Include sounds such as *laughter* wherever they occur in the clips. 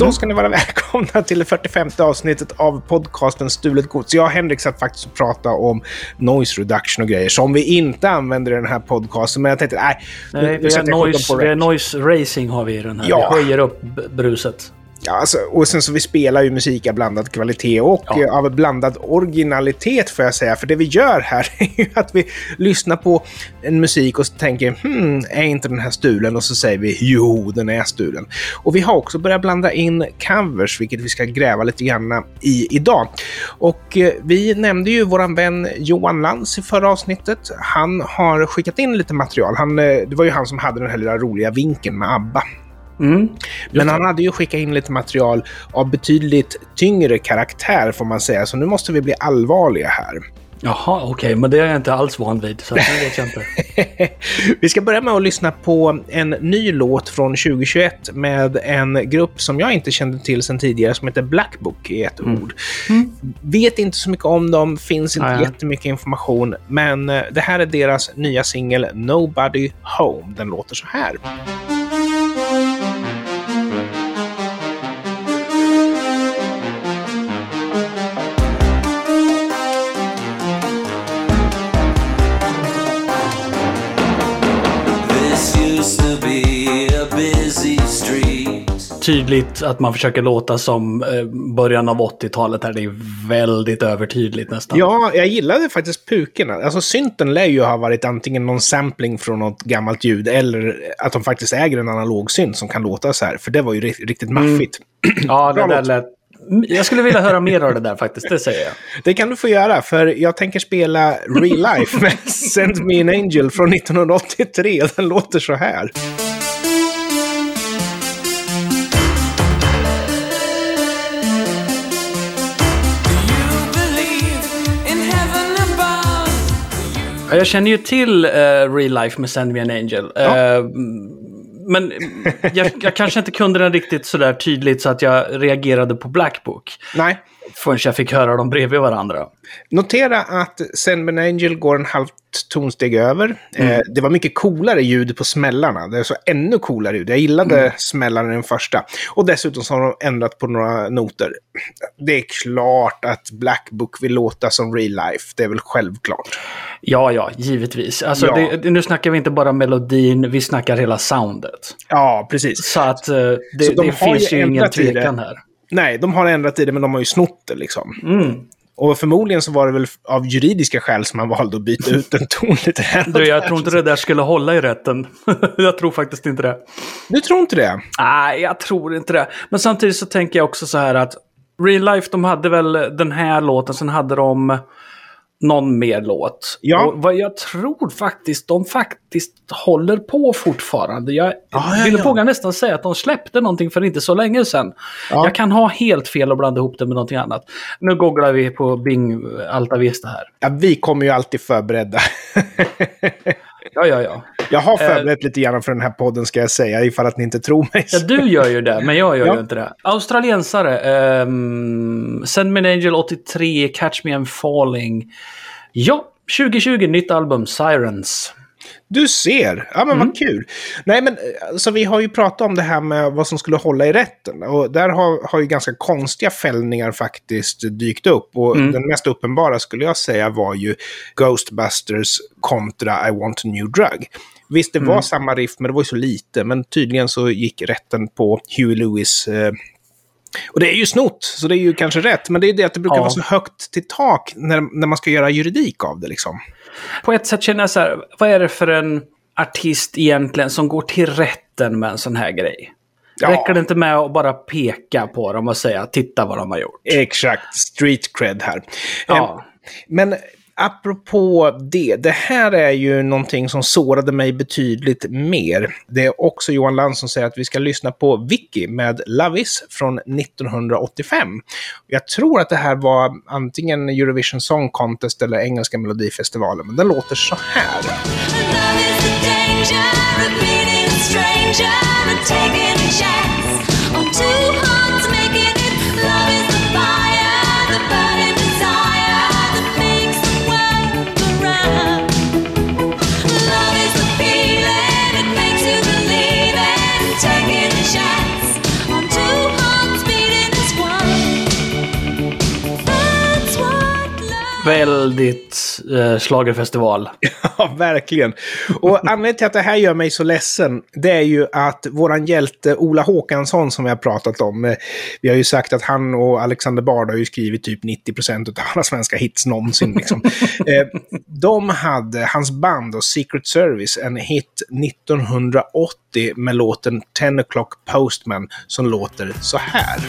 Då ska ni vara välkomna till det 45 avsnittet av podcasten Stulet Gods. Jag och Henrik satt faktiskt och pratade om noise reduction och grejer som vi inte använder i den här podcasten. Men jag tänkte, nej. Nej, vi, har noise, vi har noise racing har vi i den här. Ja. Vi höjer upp bruset. Ja, alltså, och sen så vi spelar ju musik av blandad kvalitet och Ja. eh, av blandad originalitet får jag säga. För det vi gör här *laughs* är ju att vi lyssnar på en musik och tänker hmm, är inte den här stulen? Och så säger vi jo, den är stulen. Och vi har också börjat blanda in covers, vilket vi ska gräva lite grann i idag. Och eh, vi nämnde ju våran vän Johan Lantz i förra avsnittet. Han har skickat in lite material. Han, eh, det var ju han som hade den här lilla roliga vinkeln med ABBA. Mm. Men han hade ju skickat in lite material av betydligt tyngre karaktär får man säga, så nu måste vi bli allvarliga här. Jaha, okej, men det är jag inte alls van vid. Så det vet jag inte. *laughs* vi ska börja med att lyssna på en ny låt från 2021 med en grupp som jag inte kände till sedan tidigare som heter Black Book i ett ord. Vet inte så mycket om dem, finns inte nej. jättemycket information, men eh, det här är deras nya singel Nobody Home. Den låter så här. Tydligt att man försöker låta som eh, början av 80-talet här. Det är väldigt övertydligt nästan. Ja, jag gillade faktiskt pukorna. Alltså synten lär ju ha varit antingen någon sampling från något gammalt ljud eller att de faktiskt äger en analog synt som kan låta så här. För det var ju ri- riktigt maffigt. *clears throat* Ja, det där lät... Jag skulle vilja höra mer av det där faktiskt, det säger jag. *laughs* Det kan du få göra, för jag tänker spela Real Life med *laughs* Send Me An Angel från 1983. Den låter så här. Jag känner ju till uh, Real Life med Send Me An Angel. Ja. Eh, men jag, jag kanske inte kunde den riktigt sådär tydligt så att jag reagerade på Black Book. Nej. Förrän jag fick höra dem bredvid varandra. Notera att Send Me An Angel går en halvt tonsteg över. Mm. Eh, det var mycket coolare ljud på smällarna. Det är så ännu coolare ljud. Jag gillade Mm. smällarna i den första. Och dessutom så har de ändrat på några noter. Det är klart att Black Book vill låta som real life. Det är väl självklart. Ja, ja, givetvis. Alltså, Ja. Det, nu snackar vi inte bara melodin, vi snackar hela soundet. Ja, precis. Så att eh, det, Så de det finns ju ingen tvekan här. Nej, de har ändrat i det, men de har ju snott det liksom. Mm. Och förmodligen så var det väl av juridiska skäl som man valde att byta ut en ton *laughs* lite här Du, jag tror inte det där skulle hålla i rätten. *laughs* jag tror faktiskt inte det. Du tror inte det? Nej, jag tror inte det. Men samtidigt så tänker jag också så här att Real Life, de hade väl den här låten, sen hade de någon mer låt. Ja. Och vad jag tror faktiskt, de faktiskt håller på fortfarande. Jag Ja, ja, vill ja. våga nästan säga att de släppte någonting för inte så länge sedan. Ja. Jag kan ha helt fel och blanda ihop det med någonting annat. Nu googlar vi på Bing Alta Vista här. Ja, vi kommer ju alltid förberedda. *laughs* Ja, ja, ja. Jag har förberett lite grann för den här podden ska jag säga, ifall att ni inte tror mig. Ja, du gör ju det, men jag gör Ja. ju inte det. Australiensare. Um, Send Me An Angel 83, Catch Me I'm Falling. Ja, 2020, nytt album, Sirens. Du ser! Ja, men Mm. vad kul. Nej, men alltså, vi har ju pratat om det här med vad som skulle hålla i rätten. Och där har, har ju ganska konstiga fällningar faktiskt dykt upp. Och Mm. den mest uppenbara skulle jag säga var ju Ghostbusters kontra I want a new drug. Visst, det Mm. var samma riff, men det var ju så lite. Men tydligen så gick rätten på Huey Lewis. Eh, och det är ju snott, så det är ju kanske rätt. Men det är ju det att det brukar Ja. vara så högt till tak när, när man ska göra juridik av det liksom. På ett sätt känner jag så här, vad är det för en artist egentligen som går till rätten med en sån här grej? Ja. Räcker det inte med att bara peka på dem och säga titta vad de har gjort? Exakt, street cred här. Ja. Eh, Men apropå det, det här är ju någonting som sårade mig betydligt mer. Det är också Johan Land som säger att vi ska lyssna på Vicky med Lavis från 1985. Jag tror att det här var antingen Eurovision Song Contest eller Engelska Melodifestivalen, men den låter så här. Love is Väldigt eh, schlagerfestival. *laughs* Ja, verkligen. Och anledningen till att det här gör mig så ledsen, det är ju att våran hjälte Ola Håkansson som vi har pratat om, eh, vi har ju sagt att han och Alexander Bard har ju skrivit typ 90% av alla svenska hits någonsin. Liksom. *laughs* eh, de hade, hans band och Secret Service, en hit 1980 med låten 10 o'clock Postman som låter så här.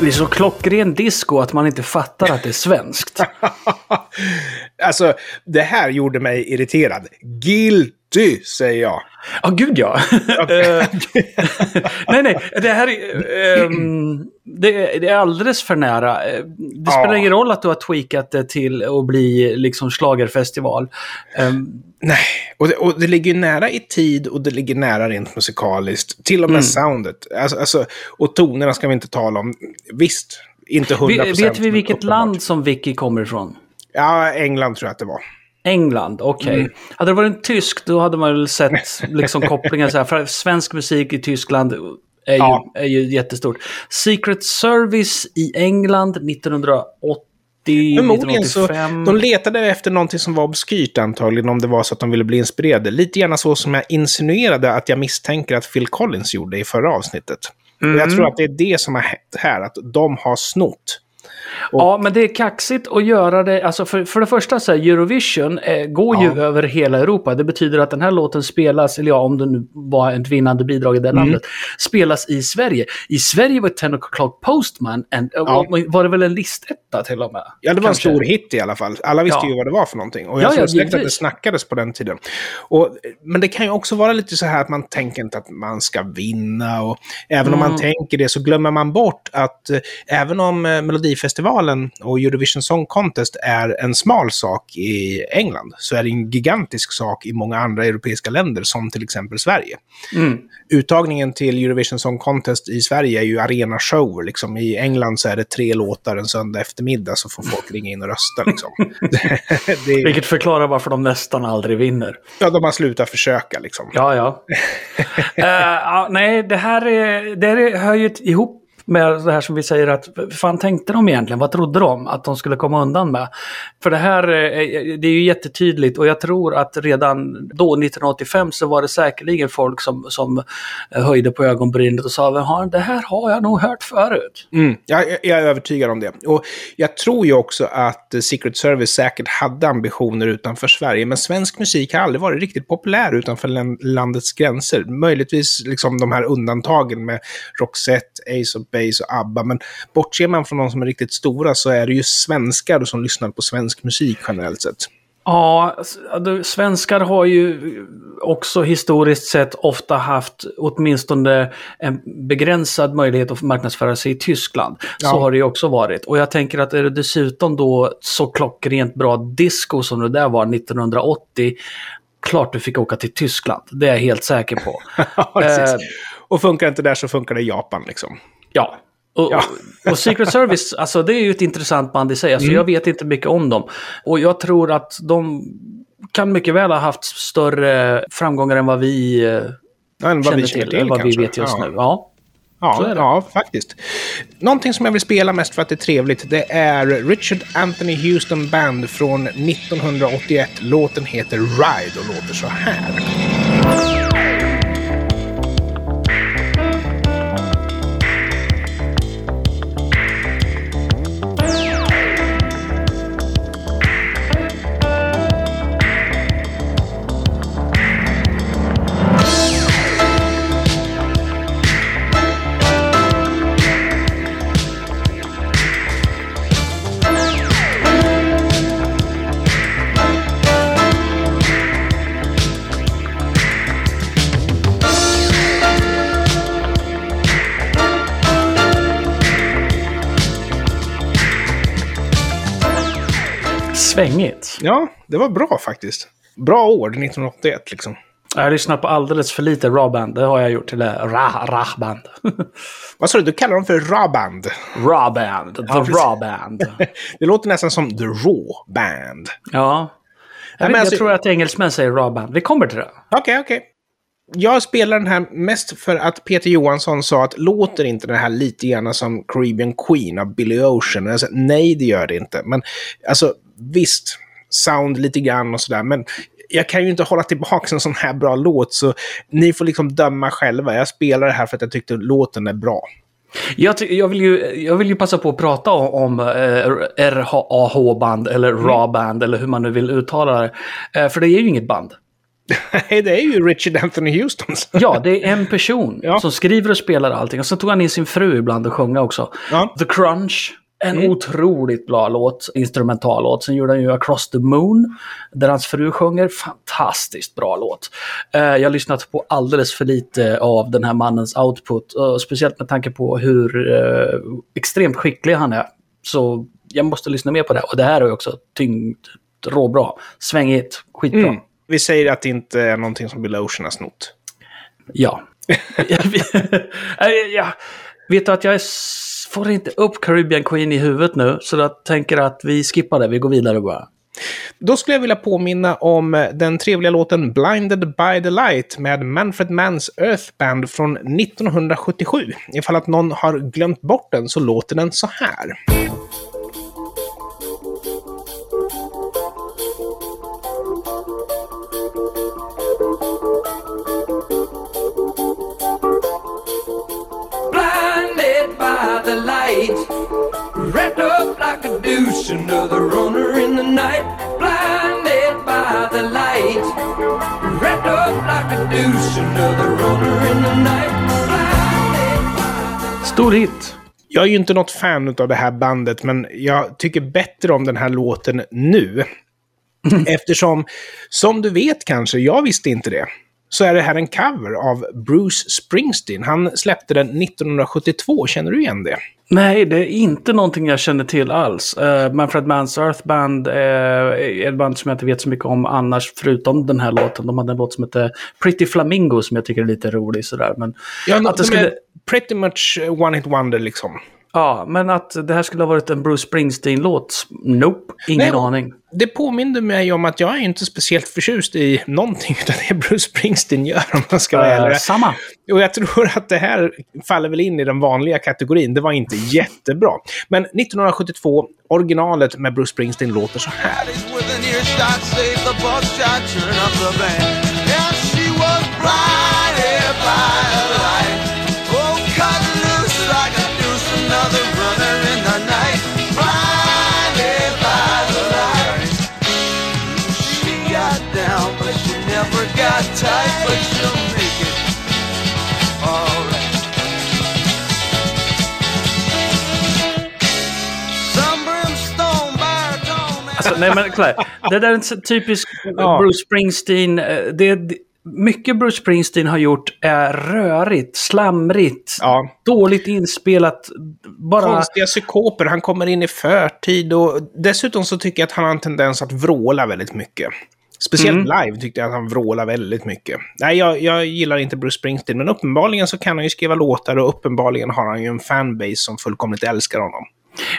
Det är så klockren disco att man inte fattar att det är svenskt. *laughs* alltså, det här gjorde mig irriterad. Guilty, säger jag. Ja, gud ja. *laughs* Eh, nej, nej. Det här är, ehm, det, det är alldeles för nära. Eh, Det spelar Ja. ingen roll att du har tweakat det till att bli liksom schlagerfestival. Ehm, Nej, och det, och det ligger ju nära i tid och det ligger nära rent musikaliskt. Till och med soundet. Alltså, alltså, och tonerna ska vi inte tala om. Visst, inte 100%. vi- vet vi vilket land som Vicky kommer ifrån? Ja, England tror jag att det var. England, okej. Mm. Hade det varit en tysk, då hade man väl sett liksom kopplingen så här. För svensk musik i Tyskland är ju, Ja. är ju jättestort. Secret Service i England 1980, Förmodligen så, 1985. de letade efter någonting som var obskyrt antagligen, om det var så att de ville bli inspirerade. Lite gärna så som jag insinuerade att jag misstänker att Phil Collins gjorde i förra avsnittet. Och jag Mm. tror att det är det som har hänt här, att de har snott. Ja, men det är kaxigt att göra det. Alltså för, för det första, så här, Eurovision eh, går ju Ja. över hela Europa. Det betyder att den här låten spelas, eller ja, om det nu var ett vinnande bidrag i det Mm. landet, spelas i Sverige. I Sverige var 10 o'clock Postman, en, Ja. var det väl en listetta till och med? Ja, det var Kanske. en stor hit i alla fall. Alla visste Ja. ju vad det var för någonting. Och Ja, jag tror ja, säkert att det snackades på den tiden. Och, men det kan ju också vara lite så här att man tänker inte att man ska vinna. Och även om Mm. man tänker det så glömmer man bort att eh, även om eh, Melodifestivalen och Eurovision Song Contest är en smal sak i England, så är det en gigantisk sak i många andra europeiska länder, som till exempel Sverige. Mm. Uttagningen till Eurovision Song Contest i Sverige är ju arenashow. Liksom. I England så är det tre låtar en söndag eftermiddag så får folk ringa in och rösta. Liksom. *laughs* det, Vilket förklarar varför de nästan aldrig vinner. ja, de har slutat försöka liksom. Ja, ja. *laughs* Eh, ja, nej, det här, är, det här är, hör ju ihop med det här som vi säger att vad fan tänkte de egentligen? Vad trodde de att de skulle komma undan med? För det här eh, eh, det är ju jättetydligt och jag tror att redan då 1985 så var det säkerligen folk som, som eh, höjde på ögonbrynet och sa det här har jag nog hört förut. Mm, jag, jag- är övertygad om det. Och jag tror ju också att Secret Service säkert hade ambitioner utanför Sverige, men svensk musik har aldrig varit riktigt populär utanför landets gränser. Möjligtvis liksom de här undantagen med Roxette, Ace of Base och ABBA, men bortser man från de som är riktigt stora så är det ju svenskar som lyssnar på svensk musik generellt sett. Ja, svenskar har ju också historiskt sett ofta haft åtminstone en begränsad möjlighet att marknadsföra sig i Tyskland. Så Ja. har det ju också varit. Och jag tänker att är det dessutom då så klockrent bra disco som det där var 1980, klart du fick åka till Tyskland. Det är jag helt säker på. *laughs* Ja. Eh, Och funkar inte där så funkar det i Japan liksom. Ja. Och, Ja. och Secret Service, alltså det är ju ett intressant band i sig. Alltså Mm. Jag vet inte mycket om dem. Och jag tror att de kan mycket väl ha haft större framgångar än vad vi Ja, än vad känner vi till, till än vad vi kanske. vet just ja. nu. Ja. Ja, ja, faktiskt. Någonting som jag vill spela mest för att det är trevligt, det är Richard Anthony Houston Band från 1981. Låten heter Ride och låter så här. Svängigt. Ja, det var bra faktiskt. Bra år, 1981 liksom. Jag har lyssnat på alldeles för lite Raw-band. Det har jag gjort. Eller Ra- Ra-band. *laughs* Vad sa du? Du kallar dem för Raband. Raw-band. The precis. Raw-band. *laughs* Det låter nästan som The Raw Band. Ja. Jag, men vet, alltså- jag tror att engelsmän säger Raw-band. Vi kommer till det. Okej, okej. Jag spelar den här mest för att Peter Johansson sa att låter inte den här lite grann som Caribbean Queen av Billy Ocean? Och Jag sa, Nej, det gör det inte. Men alltså, visst, sound lite grann och sådär. Men jag kan ju inte hålla tillbaka en sån här bra låt, så ni får liksom döma själva. Jag spelar det här för att jag tyckte låten är bra. Jag, jag, vill ju, jag vill ju passa på att prata om, om eh, RAH-band eller Mm. Raw-band eller hur man nu vill uttala det. Eh, för det är ju inget band. *laughs* Nej, det är ju Richard Anthony Houston. *laughs* Ja, det är en person Ja. som skriver och spelar allting. Och så tog han in sin fru ibland och sjunga också. Ja. The Crunch. En Mm. otroligt bra låt, instrumentallåt. Sen gjorde han ju Across the Moon, där hans fru sjunger. Fantastiskt bra låt. Eh, jag har lyssnat på alldeles för lite av den här mannens output. speciellt med tanke på hur eh, extremt skicklig han är. Så jag måste lyssna mer på det. Och det här är ju också tyngd, råbra, svängigt, skitbra. Mm. Vi säger att det inte är någonting som Bill Ocean har snott. Ja. *laughs* jag, jag vet du att jag s- får inte upp Caribbean Queen i huvudet nu. Så jag tänker att vi skippar det. Vi går vidare bara. Då skulle jag vilja påminna om eh, den trevliga låten Blinded by the Light med Manfred Manns Earth Band från 1977. Ifall att någon har glömt bort den så låter den så här. Wrapped up like a douche, another runner in the night. Blinded by the light, wrapped up like a douche, another runner in the night. Blinded by the Stor hit. Jag är ju inte något fan av det här bandet, men jag tycker bättre om den här låten nu. *laughs* Eftersom, som du vet kanske, jag visste inte det, så är det här en cover av Bruce Springsteen. Han släppte den 1972, känner du igen det? Nej, det är inte någonting jag känner till alls. Uh, Manfred Manns Earth Band eh, är ett band som jag inte vet så mycket om annars, förutom den här låten. De hade en låt som heter Pretty Flamingo som jag tycker är lite rolig sådär. Men, Ja, att det de skulle, är pretty much one hit wonder liksom. Ja, men att det här skulle ha varit en Bruce Springsteen-låt? Nope, ingen Nej, aning. Det påminner mig om att jag är inte speciellt förtjust i någonting *laughs* av det Bruce Springsteen gör, om man ska vara Eh, ärlig. samma. Och jag tror att det här faller väl in i den vanliga kategorin. Det var inte jättebra. Men 1972, originalet med Bruce Springsteen låter så här. Got tight, but she'll make it alright. Alltså, nej men här. Det där är en typisk Ja. Bruce Springsteen. eh, Det, det, mycket Bruce Springsteen har gjort är rörigt, slamrigt, Ja. dåligt inspelat. Bara... Konstiga psykoper, han kommer in i förtid och dessutom så tycker jag att han har en tendens att vråla väldigt mycket. Speciellt live tyckte jag att han vrålar väldigt mycket. Nej, jag, jag gillar inte Bruce Springsteen, men uppenbarligen så kan han ju skriva låtar och uppenbarligen har han ju en fanbase som fullkomligt älskar honom.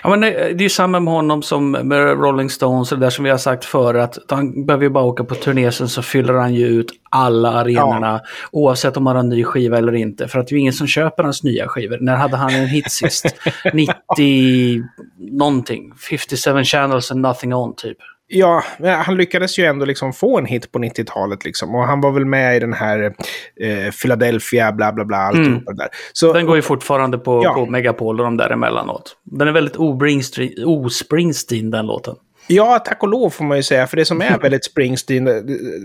Ja, men det, det är ju samma med honom som med Rolling Stones och det där som vi har sagt förr. Att han behöver ju bara åka på turné sen så fyller han ju ut alla arenorna. Oavsett om han har en ny skiva eller inte. För att det är ju ingen som köper hans nya skivor. När hade han en hit sist? *laughs* 90 någonting. 57 channels and nothing on typ. Ja, han lyckades ju ändå liksom få en hit på 90-talet liksom. Och han var väl med i den här eh, Philadelphia, bla bla bla, alltihopa det där. Så, Den går ju fortfarande på, Ja. på Megapol och de där emellanåt. Den är väldigt o-Springsteen den låten. Ja, tack och lov får man ju säga. För det som är *laughs* väldigt Springsteen, eh,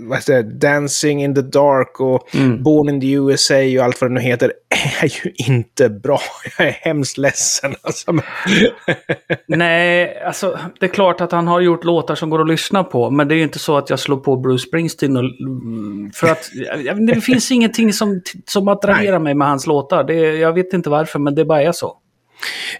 vad säger, Dancing in the Dark och Born in the USA och allt vad det nu heter, *laughs* är ju inte bra. Jag är hemskt ledsen. Alltså. *laughs* Nej, alltså det är klart att han har gjort låtar som går att lyssna på. Men det är ju inte så att jag slår på Bruce Springsteen. Och, för att det finns ingenting som, som attraherar mig med hans låtar. Det, jag vet inte varför, men det bara är så.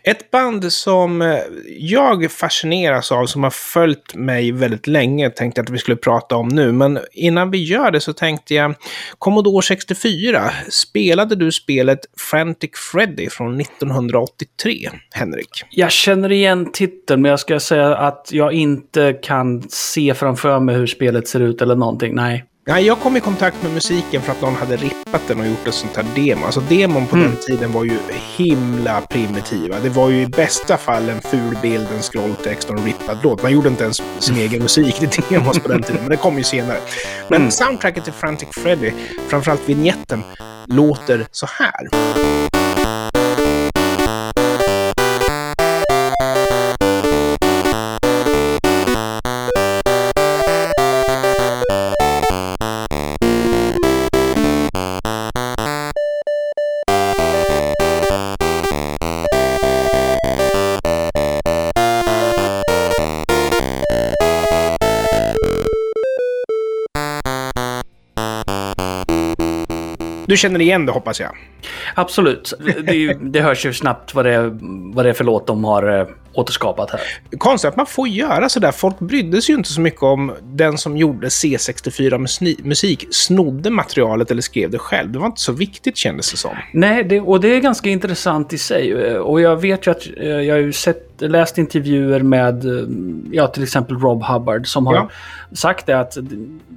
Ett band som eh, jag fascineras av, som har följt mig väldigt länge, tänkte jag att vi skulle prata om nu. Men innan vi gör det så tänkte jag, Commodore 64, spelade du spelet Frantic Freddy från 1983, Henrik? Jag känner igen titeln, men jag ska säga att jag inte kan se framför mig hur spelet ser ut eller någonting. Nej. Nej, jag kom i kontakt med musiken för att någon hade rippat den och gjort ett sånt här demo. Alltså demon på den tiden var ju himla primitiva. Det var ju i bästa fall en ful bild, en scrolltext och en rippad låt. Man gjorde inte ens sin egen musik till demos på den tiden, men det kom ju senare. Men soundtracket till Frantic Freddy, framförallt vignetten, låter så här. Du känner igen det hoppas jag. Absolut. Det, ju- det hörs ju snabbt vad det, vad det är för låt de har eh, återskapat här. Konstigt att man får göra sådär. Folk brydde sig ju inte så mycket om den som gjorde C64-musik snodde materialet eller skrev det själv. Det var inte så viktigt kändes det som. Nej, det, och det är ganska intressant i sig. Eh, Och jag vet ju att eh, jag har ju sett, läst intervjuer med eh, ja, till exempel Rob Hubbard som har Ja. sagt det att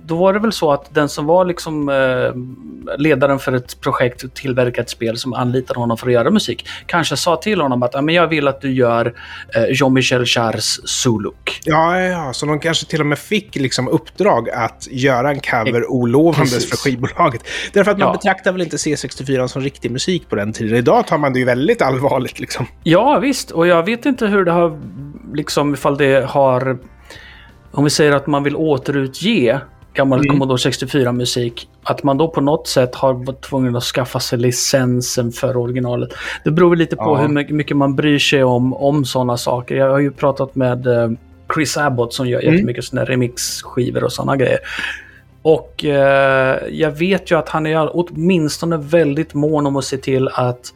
då var det väl så att den som var liksom eh, ledaren för ett projekt och tillverka ett spel som anlitade honom för att göra musik kanske sa till honom att "Ja, men jag vill att du gör eh, Jean-Michel Jarres Zuluk. Ja, ja, så de kanske till och med fick liksom uppdrag att göra en cover olovandes för skivbolaget. Därför att man Ja. betraktar väl inte C64 som riktig musik på den tiden. Idag tar man det ju väldigt allvarligt liksom. Ja, visst. Och jag vet inte hur det har, liksom ifall det har, om vi säger att man vill återutge gammal Commodore 64-musik, att man då på något sätt har varit tvungen att skaffa sig licensen för originalet. Det beror lite på Ja. hur mycket- man bryr sig om, om sådana saker. Jag har ju pratat med eh, Chris Abbott som gör jättemycket sådana remixskivor och sådana grejer. Och eh, jag vet ju att han är åtminstone väldigt mån om att se till att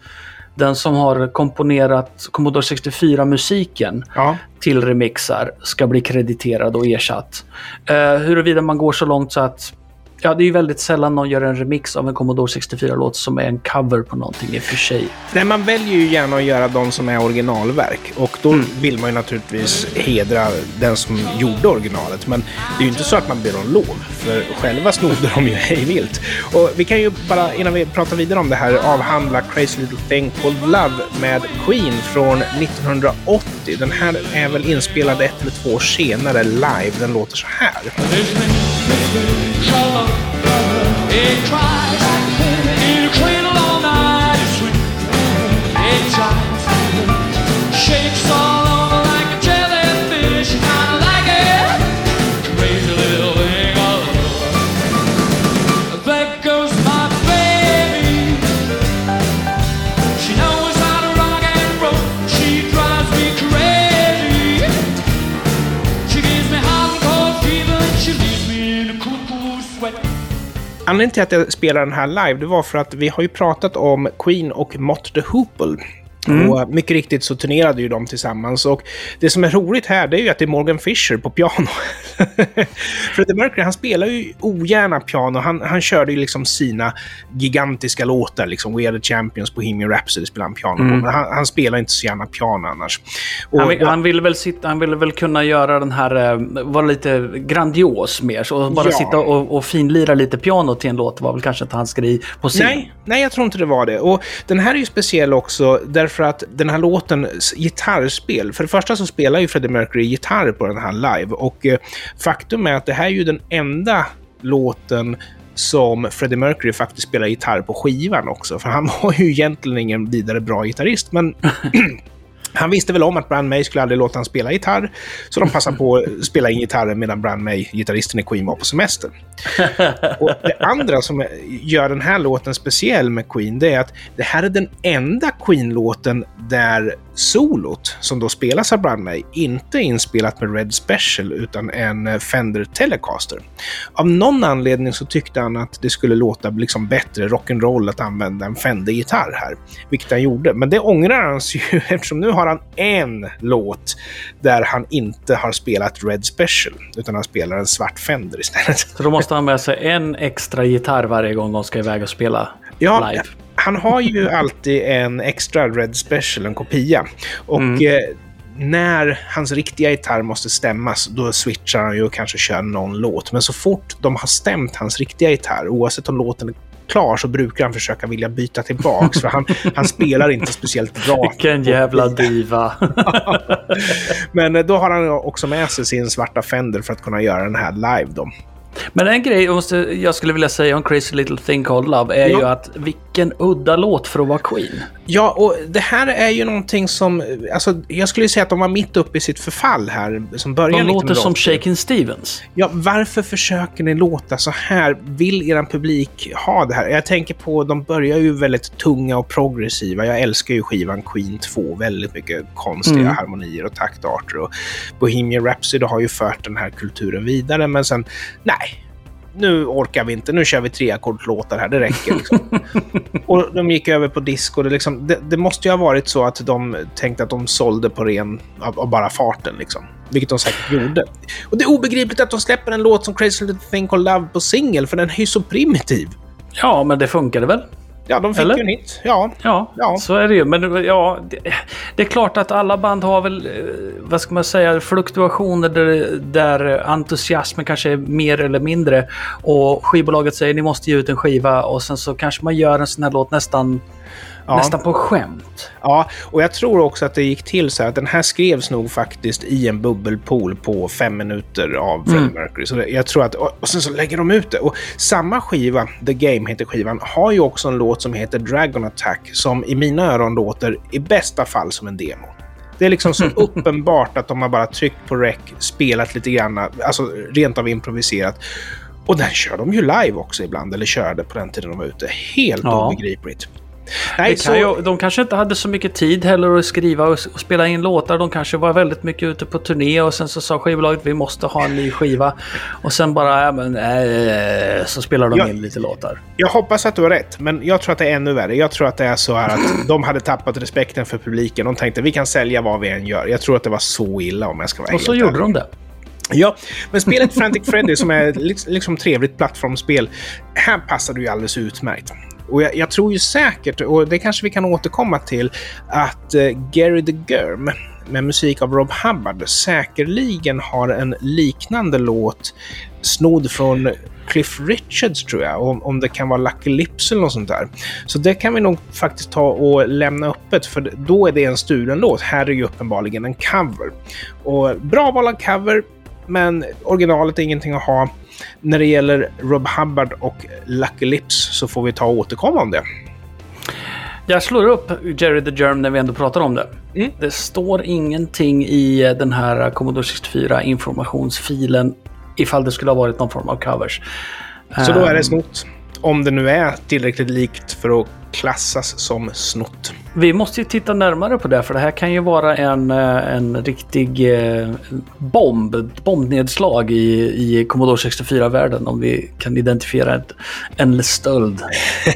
den som har komponerat Commodore 64-musiken Ja. till remixar ska bli krediterad och ersatt. Uh, huruvida man går så långt så att Ja, det är ju väldigt sällan någon gör en remix av en Commodore 64-låt som är en cover på någonting i och för sig. Nej, man väljer ju gärna att göra de som är originalverk. Och då vill man ju naturligtvis hedra den som gjorde originalet. Men det är ju inte så att man ber om lov, för själva snodde de ju hej vilt. Och vi kan ju bara, innan vi pratar vidare om det här, avhandla Crazy Little Thing Called Love med Queen från 1980. Den här är väl inspelad ett eller två år senare live. Den låter så här. shakes off. Anledningen till att jag spelar den här live, det var för att vi har ju pratat om Queen och Mott the Hoople. Och mycket riktigt så turnerade ju de tillsammans. Och det som är roligt här, det är ju att det är Morgan Fisher på piano. *laughs* Freddie Mercury, han spelar ju ogärna piano. Han, han körde ju liksom sina gigantiska låtar, liksom We Are The Champions, Bohemian Rhapsody spelar han piano på. Men han, han spelar inte så gärna piano annars. Och, Han, vill- han ville väl, sitta, han ville väl kunna göra den här, eh, vara lite grandios mer. Så bara Ja. sitta och, och finlira lite piano till en låt var väl kanske inte hans grej på scen. Nej, nej, jag tror inte det var det. Och den här är ju speciell också därför att den här låtens gitarrspel, för det första så spelar ju Freddie Mercury gitarr på den här live och eh, faktum är att det här är ju den enda låten som Freddie Mercury faktiskt spelar gitarr på skivan också. För han *laughs* var ju egentligen ingen vidare bra gitarrist, men *clears throat* han visste väl om att Brian May skulle aldrig låta honom spela gitarr, så de passade på att *laughs* spela in gitarren medan Brian May, gitarristen i Queen, var på semester. Och det andra som gör den här låten speciell med Queen, det är att det här är den enda Queen-låten där solot, som då spelas av Brian May, inte är inspelat med Red Special utan en eh, Fender Telecaster. Av någon anledning så tyckte han att det skulle låta liksom bättre rock'n'roll att använda en Fender-gitarr här, vilket han gjorde. Men det ångrar han sig ju *laughs* eftersom nu har han en låt där han inte har spelat Red Special, utan han spelar en svart Fender istället. Så då måste han med sig en extra gitarr varje gång de ska iväg och spela Ja, live. Han har ju alltid en extra Red Special, en kopia. Och Mm. eh, när hans riktiga gitarr måste stämmas, då switchar han ju och kanske kör någon låt. Men så fort de har stämt hans riktiga gitarr, oavsett om låten är klar, så brukar han försöka vilja byta tillbaks. för han, han spelar inte speciellt bra. Vilken jävla diva. *laughs* Men eh, då har han också med sig sin svarta Fender för att kunna göra den här live. Då. Men en grej jag måste, jag skulle vilja säga om Crazy Little Thing Called Love är Ja. ju att vilken udda låt för att vara Queen. Ja, och det här är ju någonting som... Alltså, jag skulle säga att de var mitt uppe i sitt förfall här, som började De låter som 1980. Shakin' Stevens. Ja, varför försöker ni låta så här? Vill er publik ha det här? Jag tänker på, de börjar ju väldigt tunga och progressiva. Jag älskar ju skivan Queen 2. Väldigt mycket konstiga Mm. harmonier och taktarter. Och Bohemian Rhapsody har ju fört den här kulturen vidare, men sen, nej. Nu orkar vi inte, nu kör vi treackordslåtar här, det räcker. Liksom. *laughs* och de gick över på disco. Det, liksom, det, det måste ju ha varit så att de tänkte att de sålde på ren, av, av bara farten. Liksom. Vilket de säkert gjorde. Och det är obegripligt att de släpper en låt som Crazy Little Thing Called Love på singel, för den är ju så primitiv. Ja, men det funkade väl? Ja, de fick Eller? ju en hit. Ja. Ja, Ja. så är det ju. Men ja, det, det är klart att alla band har väl, eh, vad ska man säga, fluktuationer där, där entusiasmen kanske är mer eller mindre. Och skivbolaget säger ni måste ge ut en skiva och sen så kanske man gör en sån här låt nästan, Ja. nästan på skämt. ja, och jag tror också att det gick till så här att den här skrevs nog faktiskt i en bubbelpool på fem minuter av Freddie Mercury. Så jag tror att, och, och sen så lägger de ut det. Och samma skiva, The Game heter skivan, har ju också en låt som heter Dragon Attack, som i mina öron låter i bästa fall som en demo. Det är liksom så *laughs* uppenbart att de har bara tryckt på rec, spelat lite grann, alltså rent av improviserat. Och den kör de ju live också ibland, eller körde på den tiden de var ute. Helt Ja. obegripligt. Nej, kan ju, de kanske inte hade så mycket tid heller att skriva och, och spela in låtar. De kanske var väldigt mycket ute på turné och sen så sa skivbolaget vi måste ha en ny skiva. Och sen bara, ja men äh, så spelar de Ja. in lite låtar. Jag hoppas att du har rätt, men jag tror att det är ännu värre. Jag tror att det är så här att *clears throat* de hade tappat respekten för publiken. De tänkte vi kan sälja vad vi än gör. Jag tror att det var så illa om jag ska vara Och så gjorde ärlig. de det. Ja, men spelet Frantic Freddy som är liks- liksom trevligt plattformsspel, här passar det ju alldeles utmärkt. Och jag, jag tror ju säkert, och det kanske vi kan återkomma till, att eh, Gary the Germ med musik av Rob Hubbard säkerligen har en liknande låt snodd från Cliff Richards tror jag, om, om det kan vara Lucky Lips eller något sånt där. Så det kan vi nog faktiskt ta och lämna öppet, för då är det en stulen låt. Här är ju uppenbarligen en cover. Och bra val av cover, men originalet är ingenting att ha. När det gäller Rob Hubbard och Lucky Lips så får vi ta och återkomma om det. Jag slår upp Jerry the Germ när vi ändå pratar om det. Mm. Det står ingenting i den här Commodore 64 informationsfilen ifall det skulle ha varit någon form av covers. Så då är det Ehm, snott. Om det nu är tillräckligt likt för att klassas som snott. Vi måste ju titta närmare på det, för det här kan ju vara en, eh, en riktig eh, bomb, ett bombnedslag i, i Commodore 64-världen om vi kan identifiera ett, en stöld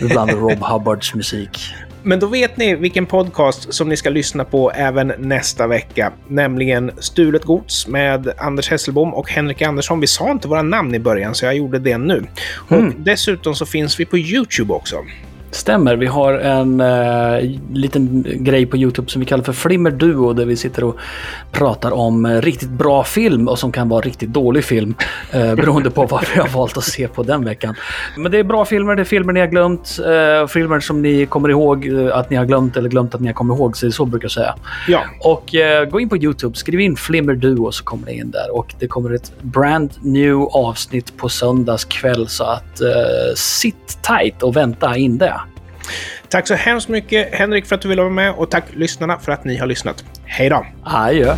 bland Rob Hubbards musik. Men då vet ni vilken podcast som ni ska lyssna på även nästa vecka. Nämligen Stulet Gods med Anders Hesselbom och Henrik Andersson. Vi sa inte våra namn i början, så jag gjorde det nu. Och dessutom så finns vi på YouTube också. Stämmer, vi har en eh, liten grej på YouTube som vi kallar för Flimmer Duo där vi sitter och pratar om eh, riktigt bra film och som kan vara riktigt dålig film eh, *laughs* beroende på vad vi har valt att se på den veckan. Men det är bra filmer, det är filmer ni har glömt, eh, filmer som ni kommer ihåg eh, att ni har glömt eller glömt att ni har kommit ihåg, så, så brukar jag säga. Ja, Och eh, gå in på YouTube, skriv in Flimmer Duo så kommer det in där och det kommer ett brand new avsnitt på söndags kväll så att eh, sitt tight och vänta in det tack så hemskt mycket Henrik för att du ville vara med och tack lyssnarna för att ni har lyssnat. Hej då! Adjö.